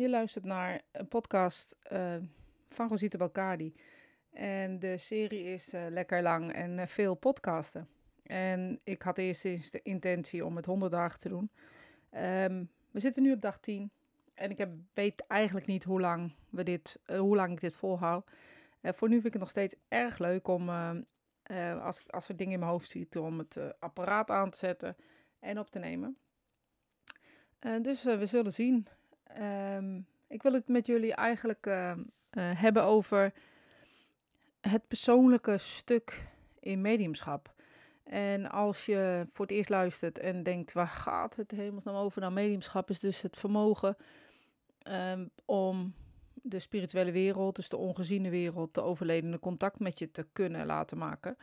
Je luistert naar een podcast uh, van Rosita Balkadi. En de serie is uh, lekker lang en uh, veel podcasten. En ik had eerst eens de intentie om het 100 dagen te doen. Um, we zitten nu op dag 10. En ik heb, weet eigenlijk niet hoe lang, we dit, hoe lang ik dit volhoud. voor nu vind ik het nog steeds erg leuk om, als, als er dingen in mijn hoofd zitten, om het apparaat aan te zetten en op te nemen. dus we zullen zien. Um, ik wil het met jullie eigenlijk uh, uh, hebben over het persoonlijke stuk in mediumschap. En als je voor het eerst luistert en denkt, waar gaat het hemelsnaam over? Nou, mediumschap is dus het vermogen um, om de spirituele wereld, dus de ongeziene wereld, de overledene contact met je te kunnen laten maken.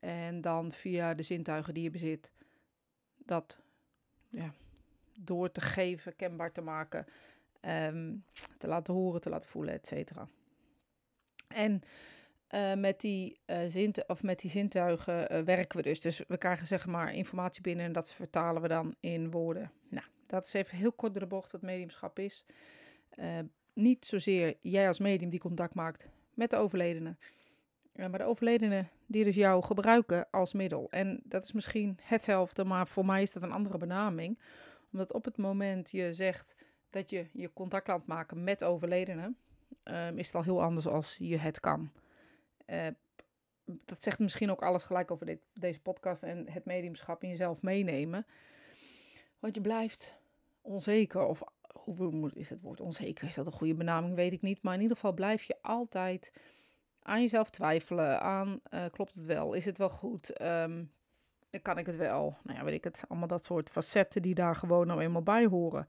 En dan via de zintuigen die je bezit, dat ja, door te geven, kenbaar te maken, um, te laten horen, te laten voelen, et cetera. En uh, met, die, uh, of met die zintuigen uh, werken we dus. Dus we krijgen zeg maar informatie binnen en dat vertalen we dan in woorden. Nou, dat is even heel kort door de bocht wat mediumschap is. niet zozeer jij als medium die contact maakt met de overledene. maar de overledene die dus jou gebruiken als middel. En dat is misschien hetzelfde, maar voor mij is dat een andere benaming omdat op het moment je zegt dat je je contact laat maken met overledenen, um, is het al heel anders als je het kan. Uh, dat zegt misschien ook alles gelijk over dit, deze podcast en het mediumschap in jezelf meenemen. Want je blijft onzeker, of hoe is het woord onzeker? Is dat een goede benaming? Weet ik niet. Maar in ieder geval blijf je altijd aan jezelf twijfelen. Aan uh, klopt het wel? Is het wel goed? Um, dan kan ik het wel. Nou ja, weet ik het. Allemaal dat soort facetten die daar gewoon nou eenmaal bij horen.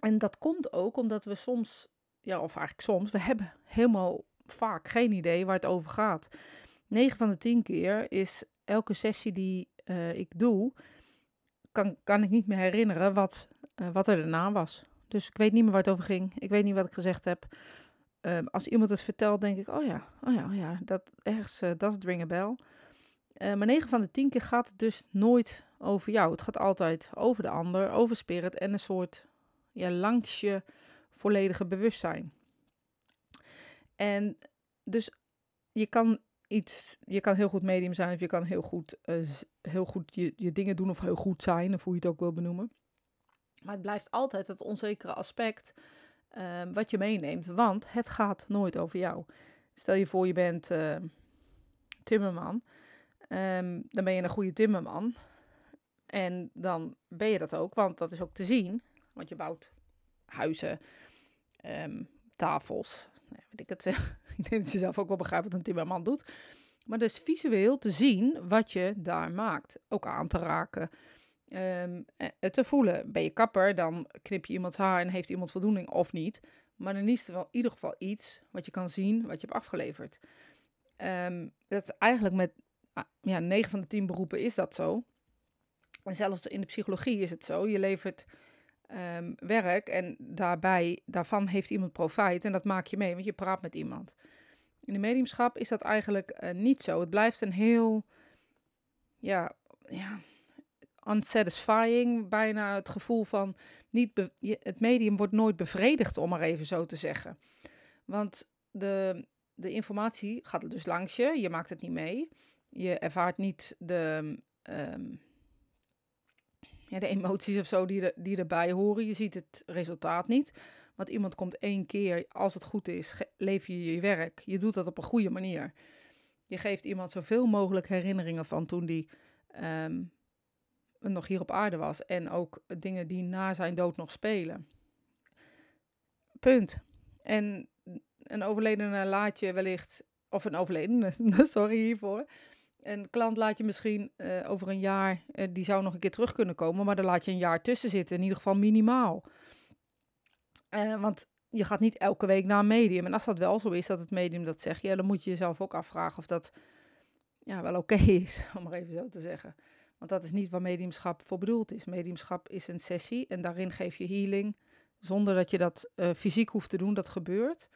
En dat komt ook omdat we soms, ja, of eigenlijk soms, we hebben helemaal vaak geen idee waar het over gaat. 9 van de 10 keer is elke sessie die uh, ik doe, kan, kan ik niet meer herinneren wat, uh, wat er daarna was. Dus ik weet niet meer waar het over ging. Ik weet niet wat ik gezegd heb. Uh, als iemand het vertelt, denk ik, oh ja, oh ja, oh ja dat ergens, uh, dat is bell. Uh, maar 9 van de 10 keer gaat het dus nooit over jou. Het gaat altijd over de ander, over spirit en een soort ja, langs je volledige bewustzijn. En dus je kan iets, je kan heel goed medium zijn of je kan heel goed, uh, heel goed je, je dingen doen of heel goed zijn, of hoe je het ook wil benoemen. Maar het blijft altijd het onzekere aspect uh, wat je meeneemt, want het gaat nooit over jou. Stel je voor je bent uh, timmerman um, dan ben je een goede timmerman. En dan ben je dat ook, want dat is ook te zien. Want je bouwt huizen, um, tafels. Nou, weet ik, het, ik denk dat je zelf ook wel begrijpt wat een timmerman doet. Maar dus visueel te zien wat je daar maakt. Ook aan te raken. Um, te voelen. Ben je kapper, dan knip je iemands haar en heeft iemand voldoening of niet. Maar dan is er wel in ieder geval iets wat je kan zien, wat je hebt afgeleverd. Dat is eigenlijk met ja, 9 van de 10 beroepen is dat zo. En zelfs in de psychologie is het zo. Je levert um, werk en daarbij, daarvan heeft iemand profijt en dat maak je mee, want je praat met iemand. In de mediumschap is dat eigenlijk uh, niet zo. Het blijft een heel, ja, ja, unsatisfying, bijna het gevoel van niet het medium wordt nooit bevredigd, om maar even zo te zeggen. Want de, de informatie gaat dus langs je, je maakt het niet mee. Je ervaart niet de, um, ja, de emoties of zo die, er, die erbij horen. Je ziet het resultaat niet. Want iemand komt één keer, als het goed is, leef je je werk. Je doet dat op een goede manier. Je geeft iemand zoveel mogelijk herinneringen van toen die um, nog hier op aarde was. En ook dingen die na zijn dood nog spelen. Punt. En een overledene laat je wellicht, of een overledene, sorry hiervoor, een klant laat je misschien uh, over een jaar, uh, die zou nog een keer terug kunnen komen, maar dan laat je een jaar tussen zitten, in ieder geval minimaal. Uh, want je gaat niet elke week naar een medium. En als dat wel zo is, dat het medium dat zegt, ja, dan moet je jezelf ook afvragen of dat ja, wel oké is, om maar even zo te zeggen. Want dat is niet waar mediumschap voor bedoeld is. Mediumschap is een sessie en daarin geef je healing zonder dat je dat fysiek hoeft te doen. Dat gebeurt.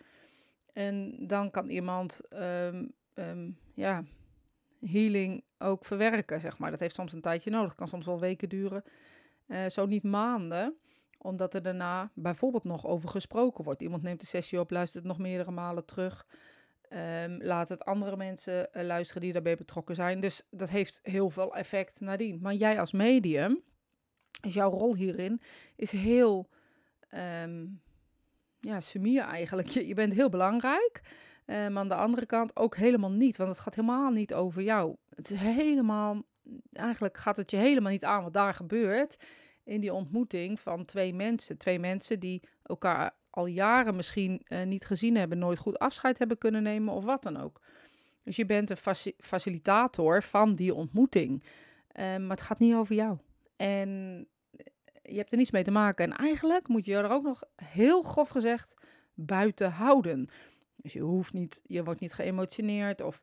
En dan kan iemand um, um, ja, healing ook verwerken, zeg maar. Dat heeft soms een tijdje nodig. kan soms wel weken duren, uh, zo niet maanden, omdat er daarna bijvoorbeeld nog over gesproken wordt. Iemand neemt de sessie op, luistert nog meerdere malen terug. Um, laat het andere mensen eh, luisteren die daarbij betrokken zijn. Dus dat heeft heel veel effect nadien. Maar jij als medium, is jouw rol hierin, is heel um, ja, sumier eigenlijk. Je, je bent heel belangrijk. Um, aan de andere kant ook helemaal niet, want het gaat helemaal niet over jou. Het is helemaal, eigenlijk gaat het je helemaal niet aan wat daar gebeurt in die ontmoeting van twee mensen. Twee mensen die elkaar al jaren misschien uh, niet gezien hebben, nooit goed afscheid hebben kunnen nemen of wat dan ook. Dus je bent een facilitator van die ontmoeting. Uh, maar het gaat niet over jou. En je hebt er niets mee te maken. En eigenlijk moet je er ook nog heel grof gezegd buiten houden. Dus je hoeft niet, je wordt niet geëmotioneerd of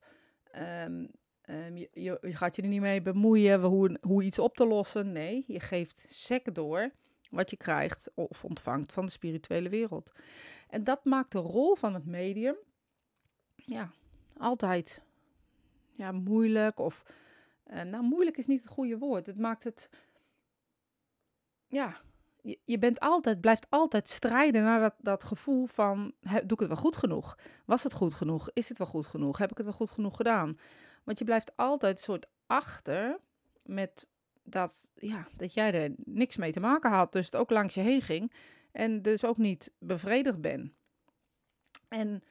um, um, je, gaat je er niet mee bemoeien hoe, hoe iets op te lossen. Nee, je geeft sec door wat je krijgt of ontvangt van de spirituele wereld. En dat maakt de rol van het medium ja, altijd ja, moeilijk. Of, uh, nou, moeilijk is niet het goede woord. Het maakt het, ja, je, bent altijd, blijft altijd strijden naar dat, dat gevoel van, doe ik het wel goed genoeg? Was het goed genoeg? Is het wel goed genoeg? Heb ik het wel goed genoeg gedaan? Want je blijft altijd een soort achter met dat, ja, dat jij er niks mee te maken had, dus het ook langs je heen ging en dus ook niet bevredigd ben. En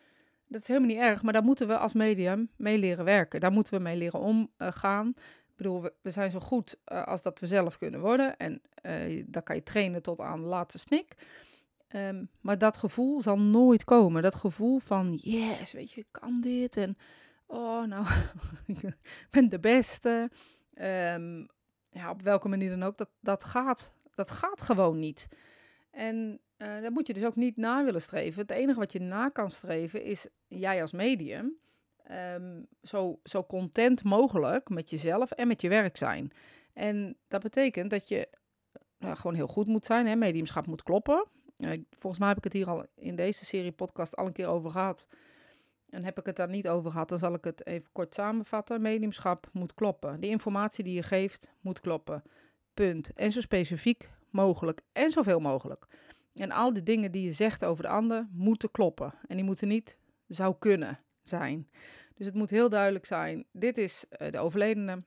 dat is helemaal niet erg, maar daar moeten we als medium mee leren werken. Daar moeten we mee leren omgaan. Ik bedoel, we, zijn zo goed uh, als dat we zelf kunnen worden. En uh, dan kan je trainen tot aan de laatste snik. Um, maar dat gevoel zal nooit komen. Dat gevoel van, yes, weet je, ik kan dit. En, oh, nou, ik ben de beste. Um, ja, op welke manier dan ook, dat, dat, gaat, dat gaat gewoon niet. En uh, dat moet je dus ook niet na willen streven. Het enige wat je na kan streven is jij als medium um, zo, zo content mogelijk met jezelf en met je werk zijn. En dat betekent dat je nou, gewoon heel goed moet zijn. Hè? Mediumschap moet kloppen. Uh, volgens mij heb ik het hier al in deze serie podcast al een keer over gehad. En heb ik het daar niet over gehad, dan zal ik het even kort samenvatten. Mediumschap moet kloppen. De informatie die je geeft moet kloppen. Punt. En zo specifiek mogelijk en zoveel mogelijk. En al die dingen die je zegt over de ander moeten kloppen. En die moeten niet zou kunnen zijn. Dus het moet heel duidelijk zijn: dit is uh, de overledene.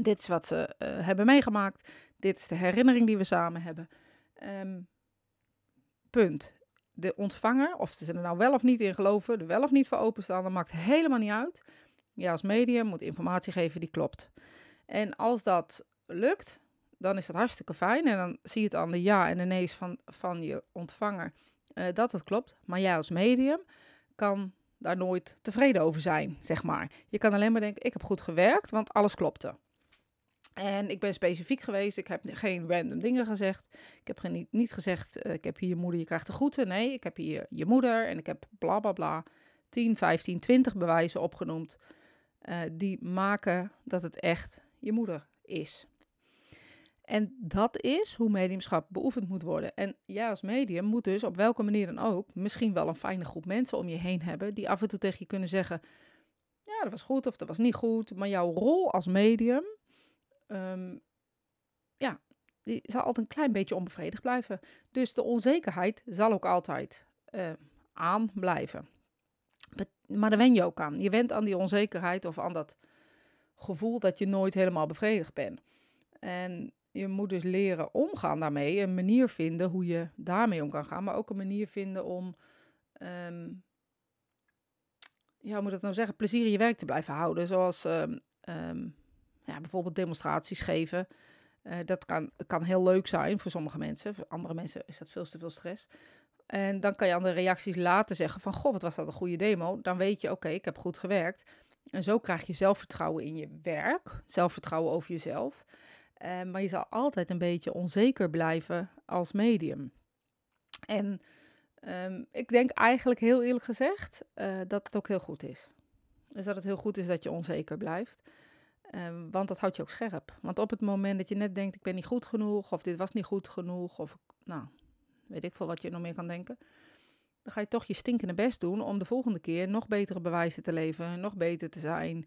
Dit is wat ze uh, hebben meegemaakt. Dit is de herinnering die we samen hebben. Um, punt de ontvanger, of ze er nou wel of niet in geloven, er wel of niet voor openstaan, dat maakt helemaal niet uit. Ja, als medium moet informatie geven die klopt. En als dat lukt, dan is dat hartstikke fijn. En dan zie je het aan de ja en de nee's van, van je ontvanger uh, dat het klopt. Maar jij als medium kan daar nooit tevreden over zijn, zeg maar. Je kan alleen maar denken, ik heb goed gewerkt, want alles klopte. En ik ben specifiek geweest. Ik heb geen random dingen gezegd. Ik heb geen, niet, gezegd, uh, ik heb hier je moeder, je krijgt de groeten. Nee, ik heb hier je moeder en ik heb bla bla bla. 10, 15, 20 bewijzen opgenoemd. Uh, die maken dat het echt je moeder is. En dat is hoe mediumschap beoefend moet worden. En jij als medium moet dus op welke manier dan ook misschien wel een fijne groep mensen om je heen hebben die af en toe tegen je kunnen zeggen: Ja, dat was goed of dat was niet goed. Maar jouw rol als medium um, ja, die zal altijd een klein beetje onbevredigd blijven. Dus de onzekerheid zal ook altijd uh, aan blijven. Maar daar wen je ook aan. Je went aan die onzekerheid of aan dat gevoel dat je nooit helemaal bevredigd bent. En je moet dus leren omgaan daarmee. Een manier vinden hoe je daarmee om kan gaan. Maar ook een manier vinden om, um, ja, hoe moet dat nou zeggen, plezier in je werk te blijven houden. Zoals um, um, ja, bijvoorbeeld demonstraties geven. Uh, dat kan, kan heel leuk zijn voor sommige mensen. Voor andere mensen is dat veel te veel stress. En dan kan je aan de reacties later zeggen van... Goh, wat was dat een goede demo. Dan weet je, oké, ik heb goed gewerkt. En zo krijg je zelfvertrouwen in je werk. Zelfvertrouwen over jezelf. Uh, maar je zal altijd een beetje onzeker blijven als medium. En um, ik denk eigenlijk heel eerlijk gezegd uh, dat het ook heel goed is. Dus dat het heel goed is dat je onzeker blijft. Um, want dat houdt je ook scherp. Want op het moment dat je net denkt, ik ben niet goed genoeg, of dit was niet goed genoeg, of nou, weet ik veel wat je nog meer kan denken. Dan ga je toch je stinkende best doen om de volgende keer nog betere bewijzen te leveren, nog beter te zijn.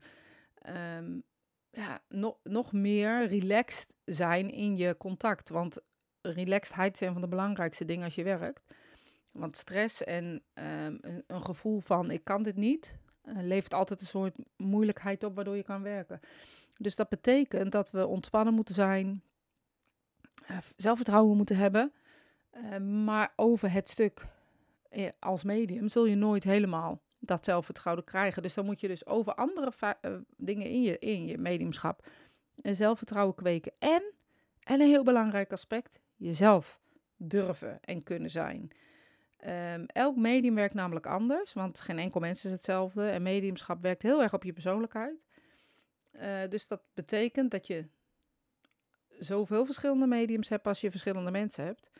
Um, ja, no, nog meer relaxed zijn in je contact. Want relaxedheid een van de belangrijkste dingen als je werkt. Want stress en ehm, een, een, gevoel van ik kan dit niet, uh, levert altijd een soort moeilijkheid op waardoor je kan werken. Dus dat betekent dat we ontspannen moeten zijn, uh, zelfvertrouwen moeten hebben. Uh, maar over het stuk als medium zul je nooit helemaal dat zelfvertrouwen krijgen. Dus dan moet je dus over andere dingen in je, in je mediumschap zelfvertrouwen kweken. En, en een heel belangrijk aspect, jezelf durven en kunnen zijn. Um, elk medium werkt namelijk anders, want geen enkel mens is hetzelfde. En mediumschap werkt heel erg op je persoonlijkheid. Uh, dus dat betekent dat je zoveel verschillende mediums hebt als je verschillende mensen hebt.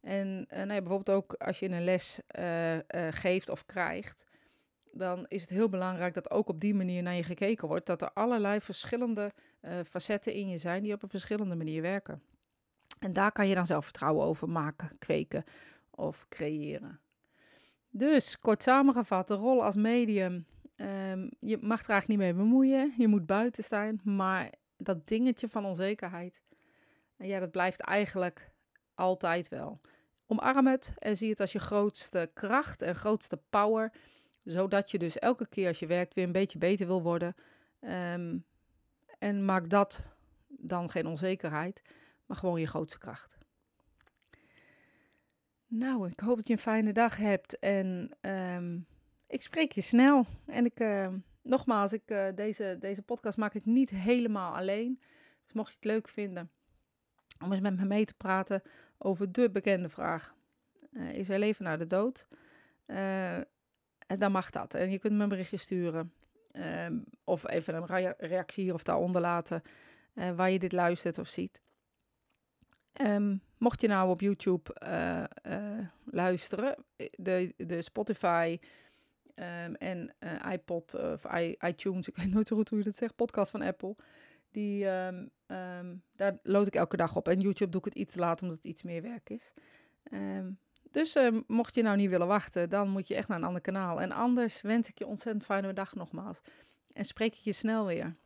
En nou bijvoorbeeld ook als je een les geeft of krijgt, dan is het heel belangrijk dat ook op die manier naar je gekeken wordt. Dat er allerlei verschillende facetten in je zijn die op een verschillende manier werken. En daar kan je dan zelfvertrouwen over maken, kweken of creëren. Dus kort samengevat, de rol als medium. Um, je mag er eigenlijk niet mee bemoeien. Je moet buiten staan. Maar dat dingetje van onzekerheid, ja, dat blijft eigenlijk altijd wel. Omarm het en zie het als je grootste kracht en grootste power. Zodat je dus elke keer als je werkt weer een beetje beter wil worden. Um, en maak dat dan geen onzekerheid, maar gewoon je grootste kracht. Nou, ik hoop dat je een fijne dag hebt en um, ik spreek je snel. En ik, uh, nogmaals, ik, uh, deze, deze podcast maak ik niet helemaal alleen. Dus mocht je het leuk vinden om eens met me mee te praten over de bekende vraag: uh, Is er leven na de dood? Dan mag dat. En je kunt me een berichtje sturen. Um, of even een reactie hier of daaronder laten. waar je dit luistert of ziet. Um, mocht je nou op YouTube uh, luisteren, de, de Spotify um, en iPod of iTunes, ik weet nooit zo goed hoe je dat zegt, podcast van Apple, die, daar lood ik elke dag op. En YouTube doe ik het iets later, omdat het iets meer werk is. Dus mocht je nou niet willen wachten, dan moet je echt naar een ander kanaal. En anders wens ik je ontzettend fijne dag nogmaals. En spreek ik je snel weer.